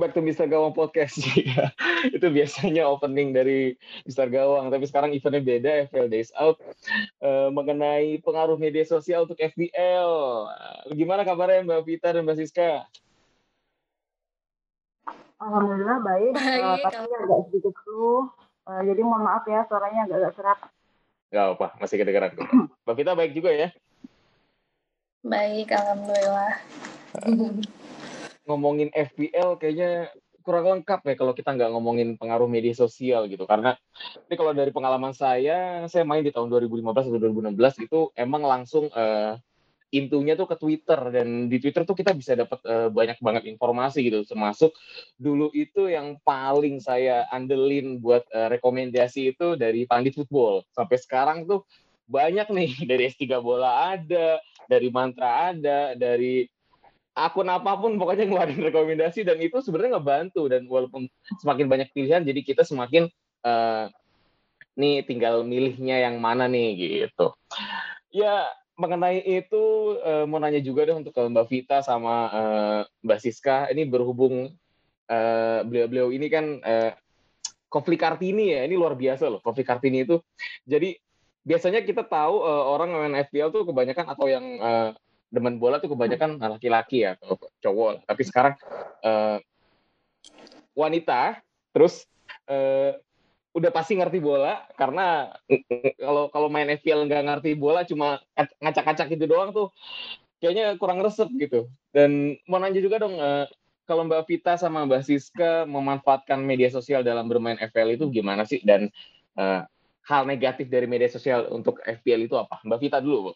back to Mr. Gawang Podcast. itu biasanya opening dari Mr. Gawang, tapi sekarang eventnya beda, FPL Days Out. Uh, mengenai pengaruh media sosial untuk FPL. Gimana kabarnya Mbak Vita dan Mbak Siska? Alhamdulillah baik, baik uh, tapi agak sedikit flu. Uh, jadi mohon maaf ya suaranya agak-agak serak. Gak apa, masih kedengeran kok. Mbak Vita baik juga ya? Baik, Alhamdulillah. Ngomongin FPL kayaknya kurang lengkap ya kalau kita nggak ngomongin pengaruh media sosial gitu. Karena ini kalau dari pengalaman saya saya main di tahun 2015 atau 2016 itu emang langsung uh, intunya tuh ke Twitter. Dan di Twitter tuh kita bisa dapat uh, banyak banget informasi gitu. Termasuk dulu itu yang paling saya andelin buat uh, rekomendasi itu dari Pandit Football. Sampai sekarang tuh banyak nih dari S3 bola ada dari mantra ada dari akun apa pun pokoknya ngeluarin rekomendasi dan itu sebenarnya ngebantu. Dan walaupun semakin banyak pilihan jadi kita semakin uh, nih tinggal milihnya yang mana nih gitu. Ya mengenai itu uh, mau nanya juga deh untuk Mbak Vita sama uh, Mbak Siska. Ini berhubung uh, beliau-beliau ini kan uh, konflik Kartini ya. Ini luar biasa loh konflik Kartini itu. Jadi biasanya kita tahu uh, orang main FPL tuh kebanyakan atau yang uh, demen bola tuh kebanyakan laki-laki ya atau cowok tapi sekarang uh, wanita terus uh, udah pasti ngerti bola karena kalau kalau main FPL nggak ngerti bola cuma ngacak-ngacak itu doang tuh kayaknya kurang resep gitu. Dan mau nanya juga dong uh, kalau Mbak Vita sama Mbak Siska memanfaatkan media sosial dalam bermain FPL itu gimana sih? Dan uh, hal negatif dari media sosial untuk FPL itu apa? Mbak Vita dulu Bu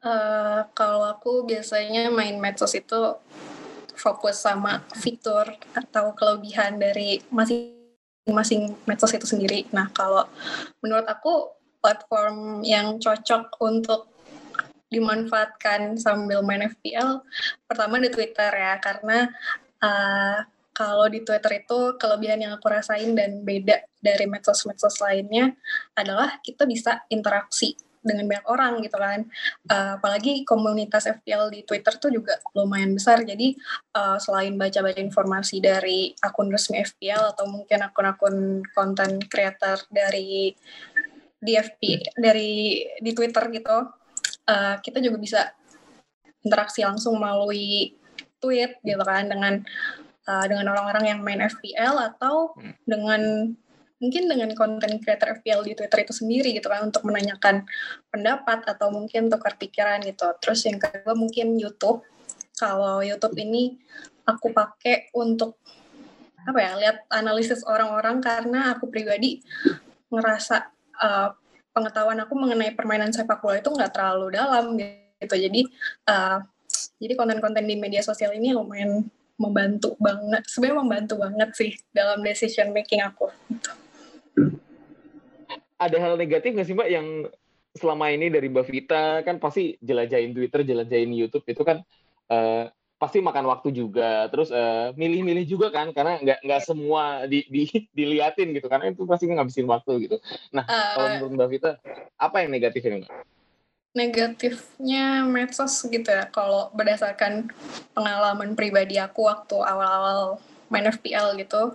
Uh, kalau aku biasanya main medsos itu fokus sama fitur atau kelebihan dari masing-masing medsos itu sendiri. Nah, kalau menurut aku platform yang cocok untuk dimanfaatkan sambil main FPL pertama di Twitter ya karena uh, kalau di Twitter itu kelebihan yang aku rasain dan beda dari medsos-medsos lainnya adalah kita bisa interaksi dengan banyak orang gitu kan. Uh, apalagi komunitas FPL di Twitter tuh juga lumayan besar. Jadi uh, selain baca-baca informasi dari akun resmi FPL atau mungkin akun-akun konten creator dari di FP dari di Twitter gitu, uh, kita juga bisa interaksi langsung melalui tweet gitu kan dengan uh, dengan orang-orang yang main FPL atau hmm. dengan mungkin dengan konten creator FPL di Twitter itu sendiri gitu kan untuk menanyakan pendapat atau mungkin tukar pikiran gitu. Terus yang kedua mungkin YouTube. Kalau YouTube ini aku pakai untuk apa ya lihat analisis orang-orang karena aku pribadi ngerasa uh, pengetahuan aku mengenai permainan sepak bola itu nggak terlalu dalam gitu. Jadi uh, jadi konten-konten di media sosial ini lumayan membantu banget. Sebenarnya membantu banget sih dalam decision making aku. Gitu ada hal negatif nggak sih mbak yang selama ini dari mbak Vita kan pasti jelajahin Twitter, jelajahin YouTube itu kan uh, pasti makan waktu juga, terus milih eh, milih-milih juga kan karena nggak nggak semua di, di, diliatin gitu karena itu pasti ngabisin waktu gitu. Nah uh, kalau menurut mbak Vita apa yang negatif ini mbak? Negatifnya medsos gitu ya, kalau berdasarkan pengalaman pribadi aku waktu awal-awal main FPL gitu,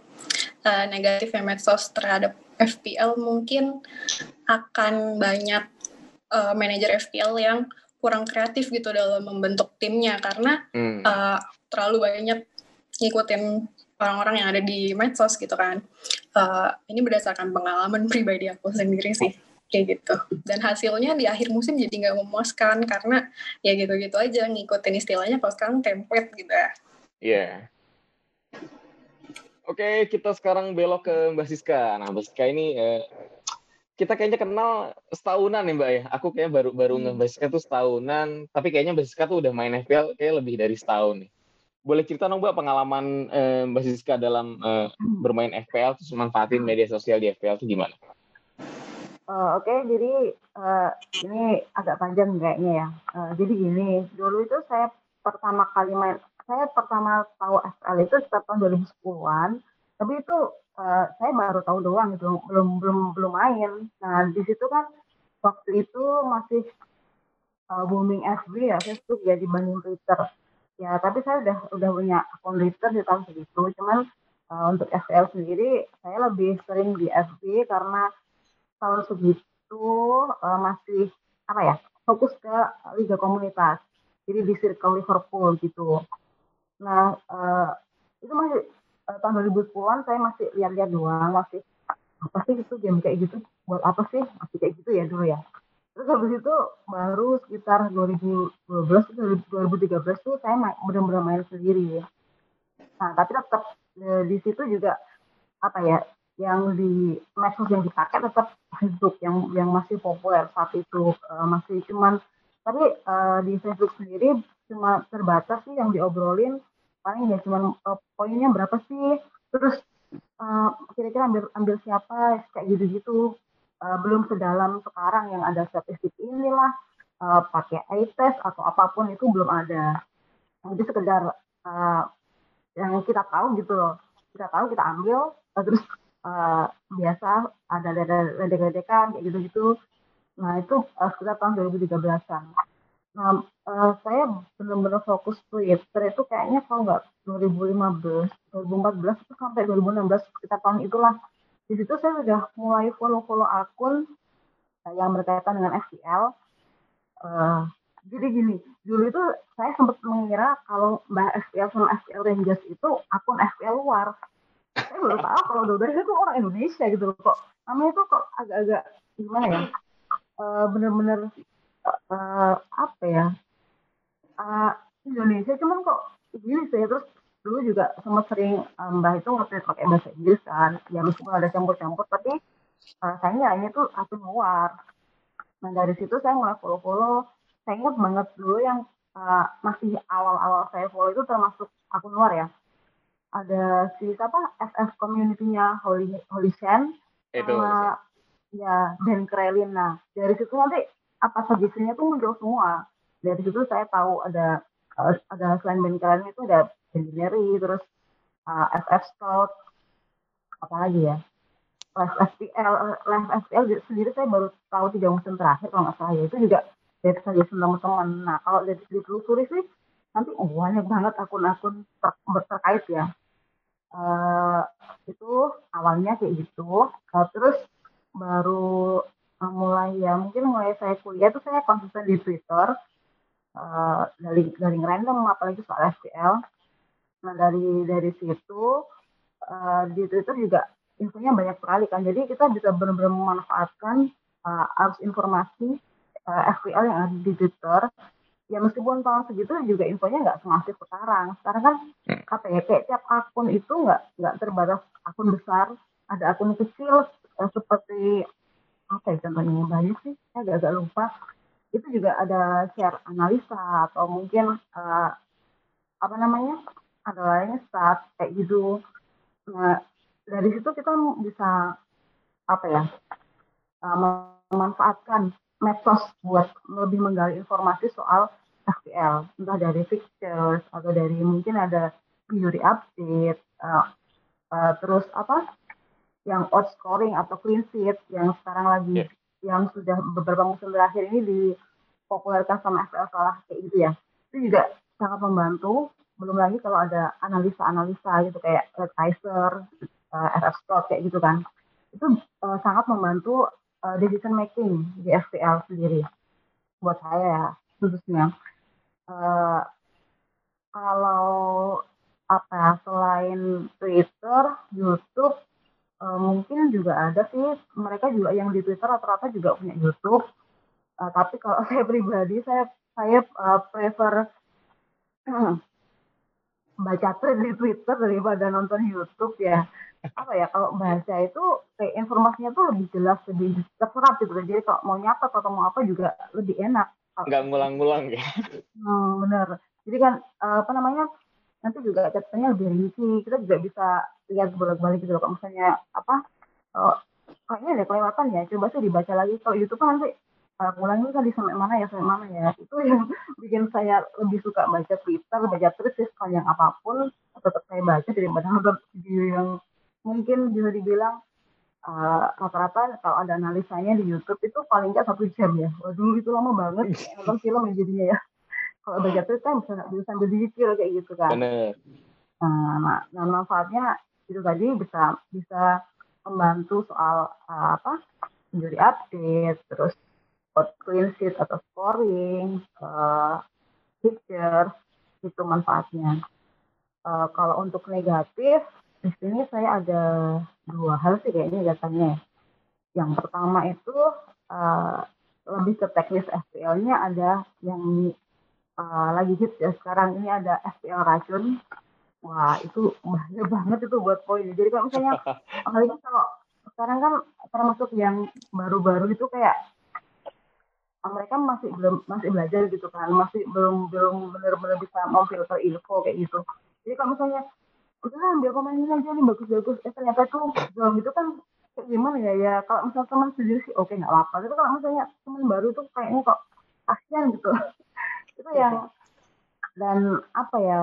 uh, negatifnya medsos terhadap FPL mungkin akan banyak uh, manajer FPL yang kurang kreatif gitu dalam membentuk timnya karena hmm. uh, terlalu banyak ngikutin orang-orang yang ada di medsos gitu kan. Uh, ini berdasarkan pengalaman pribadi aku sendiri sih kayak gitu. Dan hasilnya di akhir musim jadi nggak memuaskan karena ya gitu-gitu aja ngikutin istilahnya kalau sekarang template gitu ya. Iya. Yeah. Oke, kita sekarang belok ke Mbak Siska. Nah, Mbak Siska ini eh, kita kayaknya kenal setahunan nih Mbak ya. Aku kayaknya baru baru hmm. Mbak Siska tuh setahunan, tapi kayaknya Mbak Siska tuh udah main FPL kayak lebih dari setahun nih. Boleh cerita dong Mbak pengalaman eh, Mbak Siska dalam eh, bermain FPL terus manfaatin media sosial di FPL itu gimana? Uh, Oke, okay, jadi uh, ini agak panjang kayaknya ya. Uh, jadi gini, dulu itu saya pertama kali main saya pertama tahu FL itu sekitar tahun 2010-an, tapi itu uh, saya baru tahu doang gitu, belum belum belum main. Nah di situ kan waktu itu masih uh, booming FB ya Facebook ya dibanding Twitter. ya tapi saya udah udah punya akun Twitter di tahun segitu cuman uh, untuk FPL sendiri saya lebih sering di FB karena tahun segitu uh, masih apa ya fokus ke liga komunitas jadi di circle Liverpool gitu nah uh, itu masih uh, tahun 2010-an saya masih lihat-lihat doang masih apa sih itu game kayak gitu? Buat apa sih? Masih kayak gitu ya dulu ya. Terus habis itu baru sekitar 2012 2013 tuh saya benar-benar main sendiri ya. Nah tapi tetap e, di situ juga apa ya yang di medsos yang dipakai tetap Facebook yang yang masih populer saat itu. E, masih cuman tapi e, di Facebook sendiri cuma terbatas sih yang diobrolin. Paling ya cuman e, poinnya berapa sih? Terus kira-kira uh, ambil ambil siapa kayak gitu-gitu. Uh, belum sedalam sekarang yang ada statistik inilah uh, pakai eye test atau apa pun itu belum ada. Jadi sekedar uh, yang kita tahu gitu loh. Kita tahu kita ambil terus uh, biasa ada ledek-ledekan kayak gitu-gitu nah itu uh, sekitar tahun 2013an nah uh, saya benar-benar fokus Twitter itu kayaknya kalau nggak 2015 2014 itu sampai 2016 kita tahun itulah di situ saya sudah mulai follow-follow akun uh, yang berkaitan dengan FPL. Uh, eh, jadi gini, dulu itu saya sempat mengira kalau Mbak FPL sama FPL Rangers itu akun FPL luar. Saya baru tahu kalau dua itu orang Indonesia gitu loh kok. Namanya itu kok agak-agak gimana ya? Uh, bener-bener uh, apa ya? Uh, Indonesia. Cuman kok gini saya terus dulu juga sempat sering um, mbak itu waktu pakai bahasa Inggris kan. Ya meskipun ada campur-campur tapi uh, saya ini tuh akun luar. Nah dari situ saya mulai follow-follow. Saya ingat banget dulu yang uh, masih awal-awal saya follow itu termasuk akun luar ya. Ada si siapa? FF community-nya Holy Holy Shen sama ya Dan Krelin. Nah dari situ nanti apa suggestion tuh muncul semua. Dari situ saya tahu ada uh, ada selain Ben Krelin itu ada engineering terus uh, FF Scout apalagi ya? Live FPL live FPL sendiri saya baru tahu tiga musim terakhir kalau nggak salah ya. Itu juga dari suggestion teman-teman. Nah kalau dari ditelusuri sih nanti oh, banyak banget akun-akun ter terkait ya. Uh, itu awalnya kayak gitu. Uh, terus baru uh, mulai ya mungkin mulai saya kuliah itu saya konsisten di Twitter uh, dari dari random apalagi soal FPL Nah dari dari situ uh, di Twitter juga infonya banyak sekali kan. Jadi kita bisa benar-benar memanfaatkan uh, arus informasi uh, eh, FPL yang ada di Twitter. Ya meskipun tahun segitu juga infonya nggak semasif sekarang. Sekarang kan hmm. apa ya kayak tiap akun itu nggak nggak terbatas akun besar, ada akun kecil uh, seperti apa ya contohnya yang banyak sih, saya agak-agak lupa. Itu juga ada share analisa atau mungkin uh, apa namanya ada lainnya start kayak gitu nah dari situ kita bisa apa ya uh, memanfaatkan medsos buat lebih menggali informasi soal FPL entah dari fixtures atau dari mungkin ada theory update uh, uh, terus apa yang odd scoring atau clean sheet yang sekarang lagi yeah. yang sudah beberapa musim terakhir ini dipopulerkan sama FPL salah kayak gitu ya. Itu juga sangat membantu belum lagi kalau ada analisa-analisa gitu kayak Red Kaiser, uh, eh, FF Scott kayak gitu kan. Itu uh, sangat membantu uh, decision making di FPL sendiri buat saya ya khususnya. Uh, kalau apa selain Twitter, YouTube uh, mungkin juga ada sih mereka juga yang di Twitter rata-rata juga punya YouTube. Uh, tapi kalau saya pribadi saya saya uh, prefer baca thread di Twitter daripada nonton YouTube ya. Apa ya kalau baca itu kayak informasinya tuh lebih jelas lebih terserap gitu. Jadi kalau mau nyatet atau mau apa juga lebih enak. Nggak ngulang-ngulang ya. Hmm, bener jadi kan eh, apa namanya nanti juga catatannya lebih rinci kita juga bisa lihat bolak-balik gitu kalau misalnya apa oh, kayaknya ada kelewatan ya. Coba sih dibaca lagi. Kalau YouTube kan nanti uh, ngulangin tadi sampai mana ya sampai mana ya. Itu yang bikin saya lebih suka baca Twitter baca tweet ya sepanjang apa pun. Tetap saya baca daripada nonton video yang mungkin bisa dibilang uh, rata-rata kalau ada analisanya di YouTube itu paling nggak satu jam ya. Waduh itu lama banget. Nonton film ya jadinya ya kalau belajar tuh kan bisa bisa sambil dicicil kayak gitu kan. Bener. Nah, nah, manfaatnya itu tadi bisa bisa membantu soal uh, apa injury update, terus clean sheet atau scoring, uh, picture itu manfaatnya. Uh, kalau untuk negatif di sini saya ada dua hal sih kayaknya datanya. Yang pertama itu uh, lebih ke teknis FPL-nya ada yang uh, lagi hits ya sekarang ini ada FPL racun. Wah itu bahaya banget itu buat poin. Jadi kalau misalnya apalagi kalau sekarang kan termasuk yang baru-baru itu kayak mereka masih belum masih belajar gitu kan. Masih belum belum benar-benar bisa memfilter info kayak gitu. Jadi kalau misalnya udah ambil pemain ini aja nih bagus-bagus. Eh ternyata tuh belum. Itu kan kayak gimana ya? Ya kalau misalnya teman sendiri sih oke nggak apa-apa. Tapi kalau misalnya teman baru tuh kayaknya kok kasihan gitu itu yang dan apa ya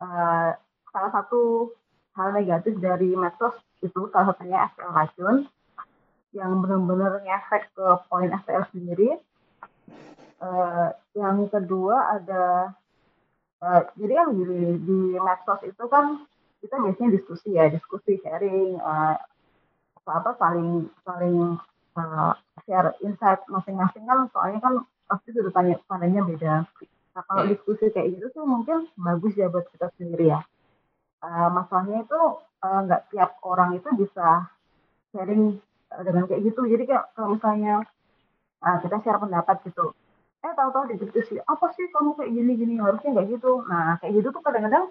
uh, salah satu hal negatif dari medsos itu salah satunya FPL racun yang benar-benar ngefek ke poin FPL sendiri. Uh, yang kedua ada uh, jadi kan di, di medsos itu kan kita biasanya diskusi ya diskusi sharing uh, apa saling saling uh, share insight masing-masing kan soalnya kan pasti sudut tanya pandangnya beda. Nah kalau diskusi kayak gitu tuh mungkin bagus ya buat kita sendiri ya. Uh, masalahnya itu nggak uh, tiap orang itu bisa sharing uh, dengan kayak gitu. Jadi kayak kalau misalnya uh, kita share pendapat gitu eh tahu-tahu di diskusi apa sih kamu kayak gini gini harusnya nggak gitu. Nah kayak gitu tuh kadang-kadang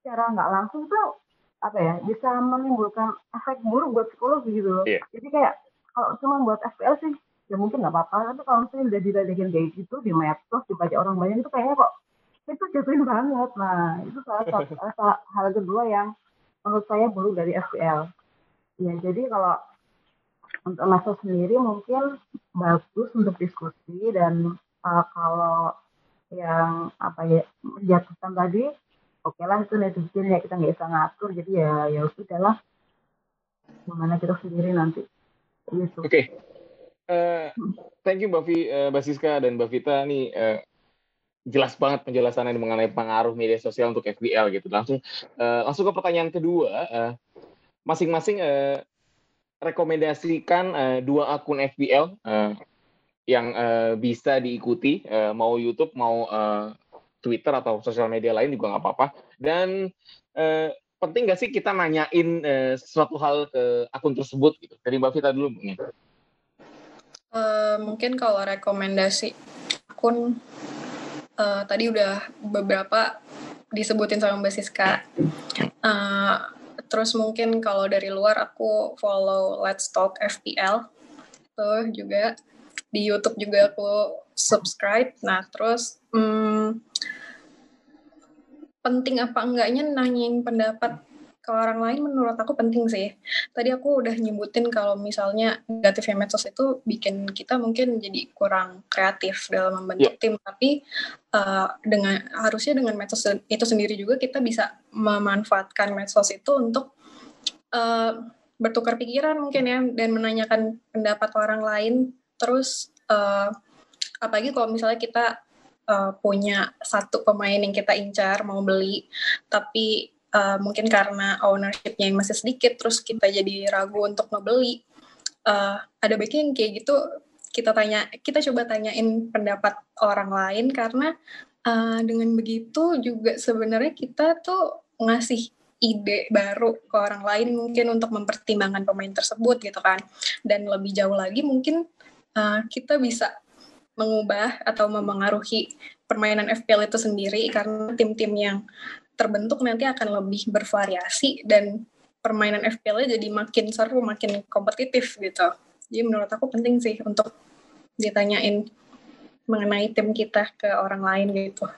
secara nggak langsung tuh apa ya bisa menimbulkan efek buruk buat psikologi gitu loh. Yeah. Jadi kayak kalau cuma buat FPL sih ya mungkin nggak apa-apa. Tapi kalau misalnya udah diledekin kayak gitu di medsos dibaca orang banyak itu kayaknya kok itu jatuhin banget. Nah itu salah satu salah, hal kedua yang menurut saya buruk dari FPL ya jadi kalau untuk medsos sendiri mungkin bagus untuk diskusi dan uh, kalau yang apa ya menjatuhkan tadi oke lah itu netizen ya kita nggak bisa ngatur. Jadi ya ya udahlah. Gimana kita sendiri nanti. Gitu. Oke. okay. Uh, eh, thank you Mbak Vi, uh, Mbak Siska dan Mbak Vita nih uh, jelas banget penjelasannya mengenai pengaruh media sosial untuk FBL gitu langsung uh, langsung ke pertanyaan kedua uh, masing-masing uh, rekomendasikan uh, dua akun FBL uh, yang uh, bisa diikuti uh, mau YouTube mau uh, Twitter atau sosial media lain juga nggak apa-apa. Dan eh, penting nggak sih kita nanyain eh, sesuatu hal ke akun tersebut gitu. Dari Mbak Vita dulu mungkin. Uh, mungkin kalau rekomendasi akun uh, tadi udah beberapa disebutin sama Mbak Siska. Uh, terus mungkin kalau dari luar aku follow Let's Talk FPL tuh juga di YouTube juga aku subscribe. Nah terus hmm, penting apa enggaknya nanyain pendapat ke orang lain menurut aku penting sih. Tadi aku udah nyebutin kalau misalnya negatifnya medsos itu bikin kita mungkin jadi kurang kreatif dalam membentuk yeah. tim, tapi uh, dengan harusnya dengan medsos itu sendiri juga kita bisa memanfaatkan medsos itu untuk uh, bertukar pikiran mungkin ya dan menanyakan pendapat orang lain. Terus uh, apalagi kalau misalnya kita uh, punya satu pemain yang kita incar mau beli tapi uh, mungkin karena ownershipnya yang masih sedikit terus kita jadi ragu untuk membeli uh, ada baiknya kayak gitu kita tanya kita coba tanyain pendapat orang lain karena uh, dengan begitu juga sebenarnya kita tuh ngasih ide baru ke orang lain mungkin untuk mempertimbangkan pemain tersebut gitu kan. Dan lebih jauh lagi mungkin uh, kita bisa mengubah atau memengaruhi permainan FPL itu sendiri karena tim-tim yang terbentuk nanti akan lebih bervariasi dan permainan FPL-nya jadi makin seru, makin kompetitif gitu. Jadi menurut aku penting sih untuk ditanyain mengenai tim kita ke orang lain gitu.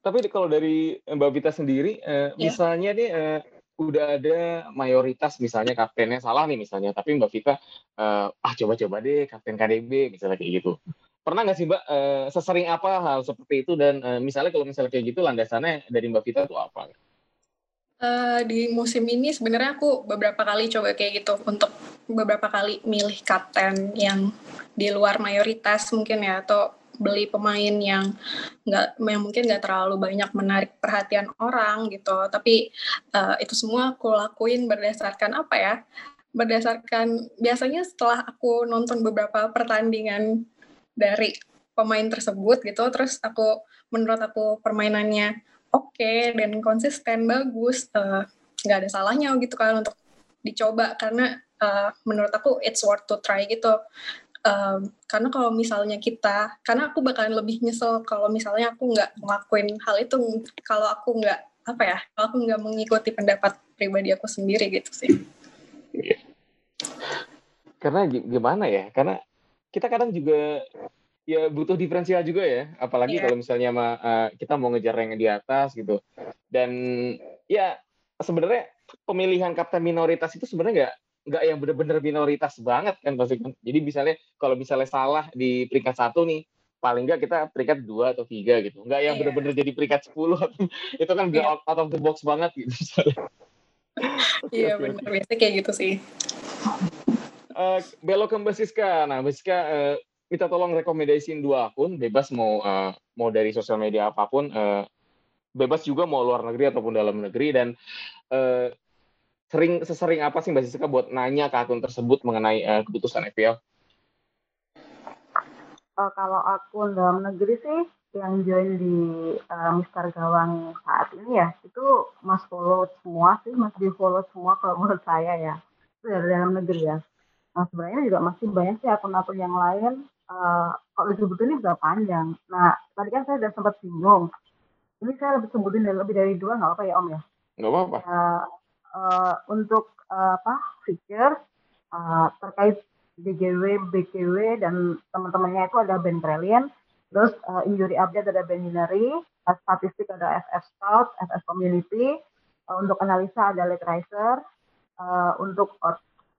Tapi kalau dari Mbak Vita sendiri, eh, yeah. misalnya nih eh, udah ada mayoritas misalnya kaptennya salah nih misalnya, tapi Mbak Vita uh, ah coba-coba deh kapten KDB misalnya kayak gitu. Pernah nggak sih Mbak uh, sesering apa hal seperti itu? Dan uh, misalnya kalau misalnya kayak gitu landasannya dari Mbak Vita itu apa? Uh, di musim ini sebenarnya aku beberapa kali coba kayak gitu untuk beberapa kali milih kapten yang di luar mayoritas mungkin ya atau beli pemain yang nggak yang mungkin nggak terlalu banyak menarik perhatian orang gitu. Tapi uh, itu semua aku lakuin berdasarkan apa ya? Berdasarkan biasanya setelah aku nonton beberapa pertandingan dari pemain tersebut gitu. Terus aku menurut aku permainannya oke okay, dan konsisten bagus uh, nggak ada salahnya gitu kan untuk dicoba. Karena uh, menurut aku it's worth to try gitu. Um, karena kalau misalnya kita karena aku bakalan lebih nyesel kalau misalnya aku nggak ngelakuin hal itu kalau aku nggak apa ya kalau aku nggak mengikuti pendapat pribadi aku sendiri gitu sih. Iya. karena gimana ya karena kita kadang juga ya butuh diferensial juga ya apalagi yeah. kalau misalnya ma, uh, kita mau ngejar yang di atas gitu dan ya sebenarnya pemilihan kapten minoritas itu sebenarnya nggak nggak yang benar-benar minoritas banget kan pasti kan. Jadi misalnya kalau misalnya salah di peringkat satu nih, paling nggak kita peringkat dua atau tiga gitu. Nggak yang yeah. benar-benar jadi peringkat sepuluh itu kan yeah. out, of the box banget gitu. Iya yeah, benar biasanya kayak gitu sih. Uh, belok ke Mbak Siska. Nah, Mbak Siska uh, minta tolong rekomendasiin dua akun, bebas mau uh, mau dari sosial media apa pun, uh, bebas juga mau luar negeri ataupun dalam negeri dan uh, sering sesering apa sih Mbak Siska buat nanya ke akun tersebut mengenai uh, keputusan FPL? Uh, eh, kalau akun dalam negeri sih yang join di uh, Mister Gawang saat ini ya itu mas follow semua sih mas di follow semua kalau menurut saya ya itu dari dalam negeri ya. Nah sebenarnya juga masih banyak sih akun-akun yang lain uh, kalau disebutin ini sudah panjang. Nah tadi kan saya sudah sempat singgung. Ini saya lebih sebutin lebih dari dua nggak apa ya Om ya? Nggak apa-apa. Uh, uh, untuk uh, apa feature uh, terkait BGW, BKW dan teman-temannya itu ada Ben Brilliant, terus uh, injury update ada Ben Binary, uh, statistik ada FF Scout, FF Community, uh, untuk analisa ada Late Riser, uh, untuk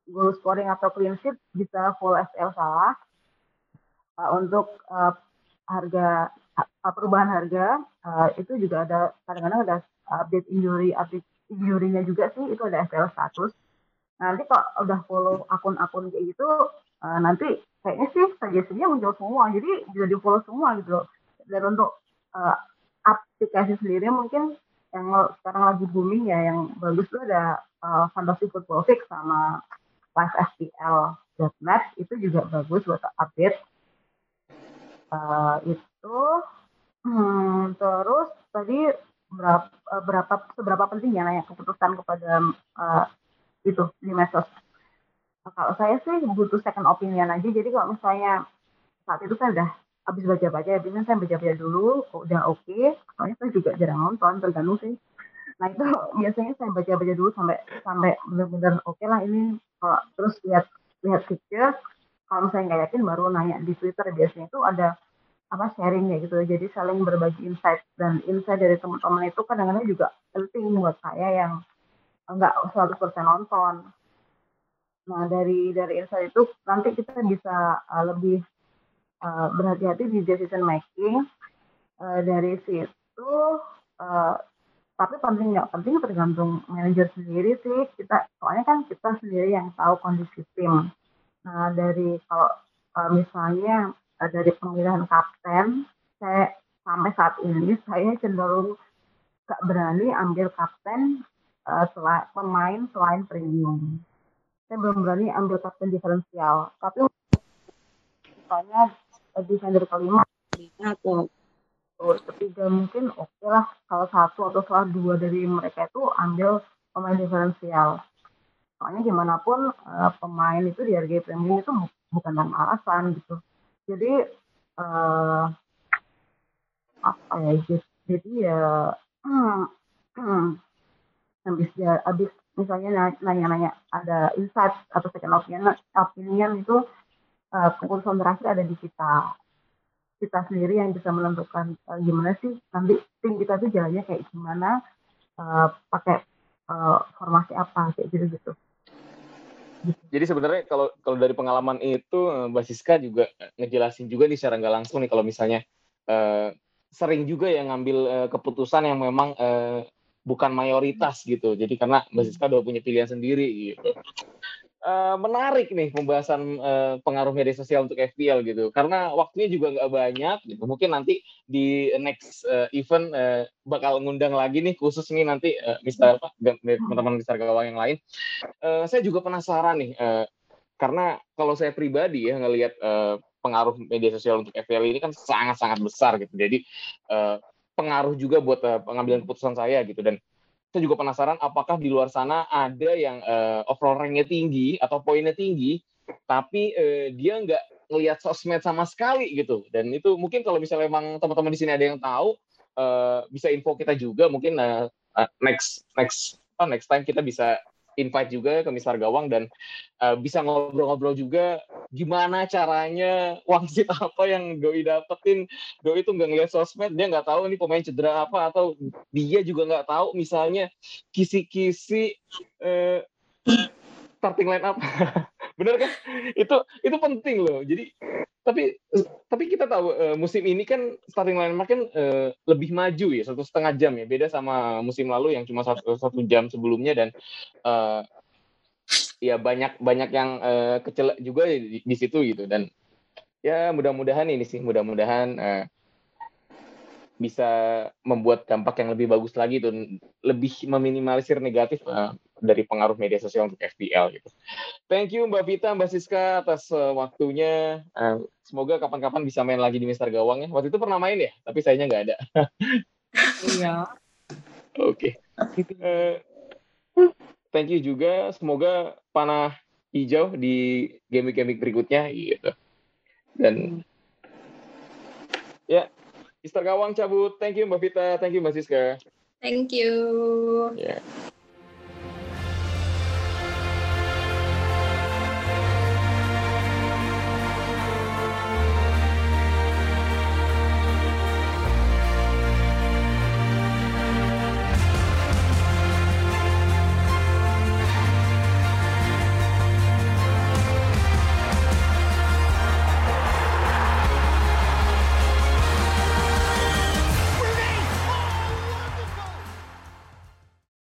goal scoring atau clean sheet bisa full SL salah, uh, untuk uh, harga uh, perubahan harga uh, itu juga ada kadang-kadang ada update injury, update jurinya juga sih itu ada FPL status. Nanti kalau udah follow akun-akun kayak gitu, uh, nanti kayaknya sih suggestionnya muncul semua. Jadi bisa di follow semua gitu. Dan untuk uh, aplikasi sendiri mungkin yang sekarang lagi booming ya, yang bagus tuh ada uh, Fantasy Football Fix sama Live FPL.net itu juga bagus buat update. Uh, itu hmm, terus tadi berapa eh, berapa seberapa penting ya nanya keputusan kepada uh, itu di medsos. Kalau saya sih butuh second opinion aja. Jadi kalau misalnya saat itu saya udah habis baca-baca, biasanya saya baca-baca dulu, udah oke. Okay. Soalnya saya juga jarang nonton, tergantung sih. Nah itu biasanya saya baca-baca dulu sampai sampai benar-benar oke okay lah ini. Kalau terus lihat lihat picture, kalau misalnya nggak yakin baru nanya di Twitter. Biasanya itu ada apa sharing ya gitu. Jadi saling berbagi insight. Dan insight dari teman-teman itu kadang-kadang juga penting buat saya yang enggak 100% nonton. Nah dari dari insight itu nanti kita bisa uh, lebih uh, berhati-hati di decision making. Uh, dari situ uh, tapi penting nggak penting tergantung manajer sendiri sih. Kita soalnya kan kita sendiri yang tahu kondisi tim. Nah dari kalau uh, misalnya uh, dari pemilihan kapten saya sampai saat ini saya cenderung gak berani ambil kapten uh, selain pemain selain premium. Saya belum berani ambil kapten diferensial. Tapi misalnya defender kelima atau ketiga mungkin oke okay lah kalau satu atau salah dua dari mereka itu ambil pemain diferensial. Soalnya gimana pun uh, pemain itu di harga premium itu bukan tanpa alasan gitu. Jadi uh, apa ya jadi ya hmm, hmm, habis ya habis misalnya nanya-nanya ada insight atau second opinion opinion itu uh, keputusan terakhir ada di kita kita sendiri yang bisa menentukan uh, gimana sih nanti tim kita tuh jalannya kayak gimana uh, pakai uh, formasi apa kayak gitu gitu jadi sebenarnya kalau kalau dari pengalaman itu eh, Mbak Siska juga ngejelasin juga nih secara nggak langsung nih kalau misalnya uh, sering juga yang ngambil uh, keputusan yang memang uh, bukan mayoritas gitu. Jadi karena Mbak Siska udah punya pilihan sendiri gitu. Uh, menarik nih pembahasan uh, pengaruh media sosial untuk FPL gitu. Karena waktunya juga nggak banyak gitu. Mungkin nanti di next uh, event uh, bakal ngundang lagi nih khusus nih nanti uh, Mister teman-teman Mister Gawang yang lain. Uh, saya juga penasaran nih uh, karena kalau saya pribadi ya ngelihat uh, pengaruh media sosial untuk FPL ini kan sangat-sangat besar gitu. Jadi uh, pengaruh juga buat pengambilan keputusan saya gitu dan saya juga penasaran apakah di luar sana ada yang uh, overall ranknya tinggi atau poinnya tinggi, tapi uh, dia nggak ngelihat sosmed sama sekali gitu. Dan itu mungkin kalau misalnya memang teman-teman di sini ada yang tahu, uh, bisa info kita juga mungkin uh, next next oh, next time kita bisa invite juga ke Mister Gawang dan uh, bisa ngobrol-ngobrol juga gimana caranya wangsit apa yang Doi dapetin. Doi itu nggak ngeliat sosmed, dia nggak tahu nih pemain cedera apa atau dia juga nggak tahu misalnya kisi-kisi uh, starting line up. Bener kan? Itu itu penting loh. Jadi tapi tapi kita tahu uh, musim ini kan starting line kan uh, lebih maju ya satu setengah jam ya. Beda sama musim lalu yang cuma satu satu jam sebelumnya dan uh, ya banyak banyak yang uh, kecelak juga di, di situ gitu. Dan ya mudah-mudahan ini sih mudah-mudahan uh, bisa membuat dampak yang lebih bagus lagi dan lebih meminimalisir negatif uh, dari pengaruh media sosial untuk FPL gitu. Thank you Mbak Vita, Mbak Siska atas uh, waktunya. Uh, semoga kapan-kapan bisa main lagi di Mister Gawang ya. Waktu itu pernah main ya, tapi sayanya nggak ada. iya. Oke. Okay. Uh, thank you juga. Semoga panah hijau di game-game berikutnya gitu. Dan ya, Mister Gawang cabut. Thank you Mbak Vita, thank you Mbak Siska. Thank you. Yeah.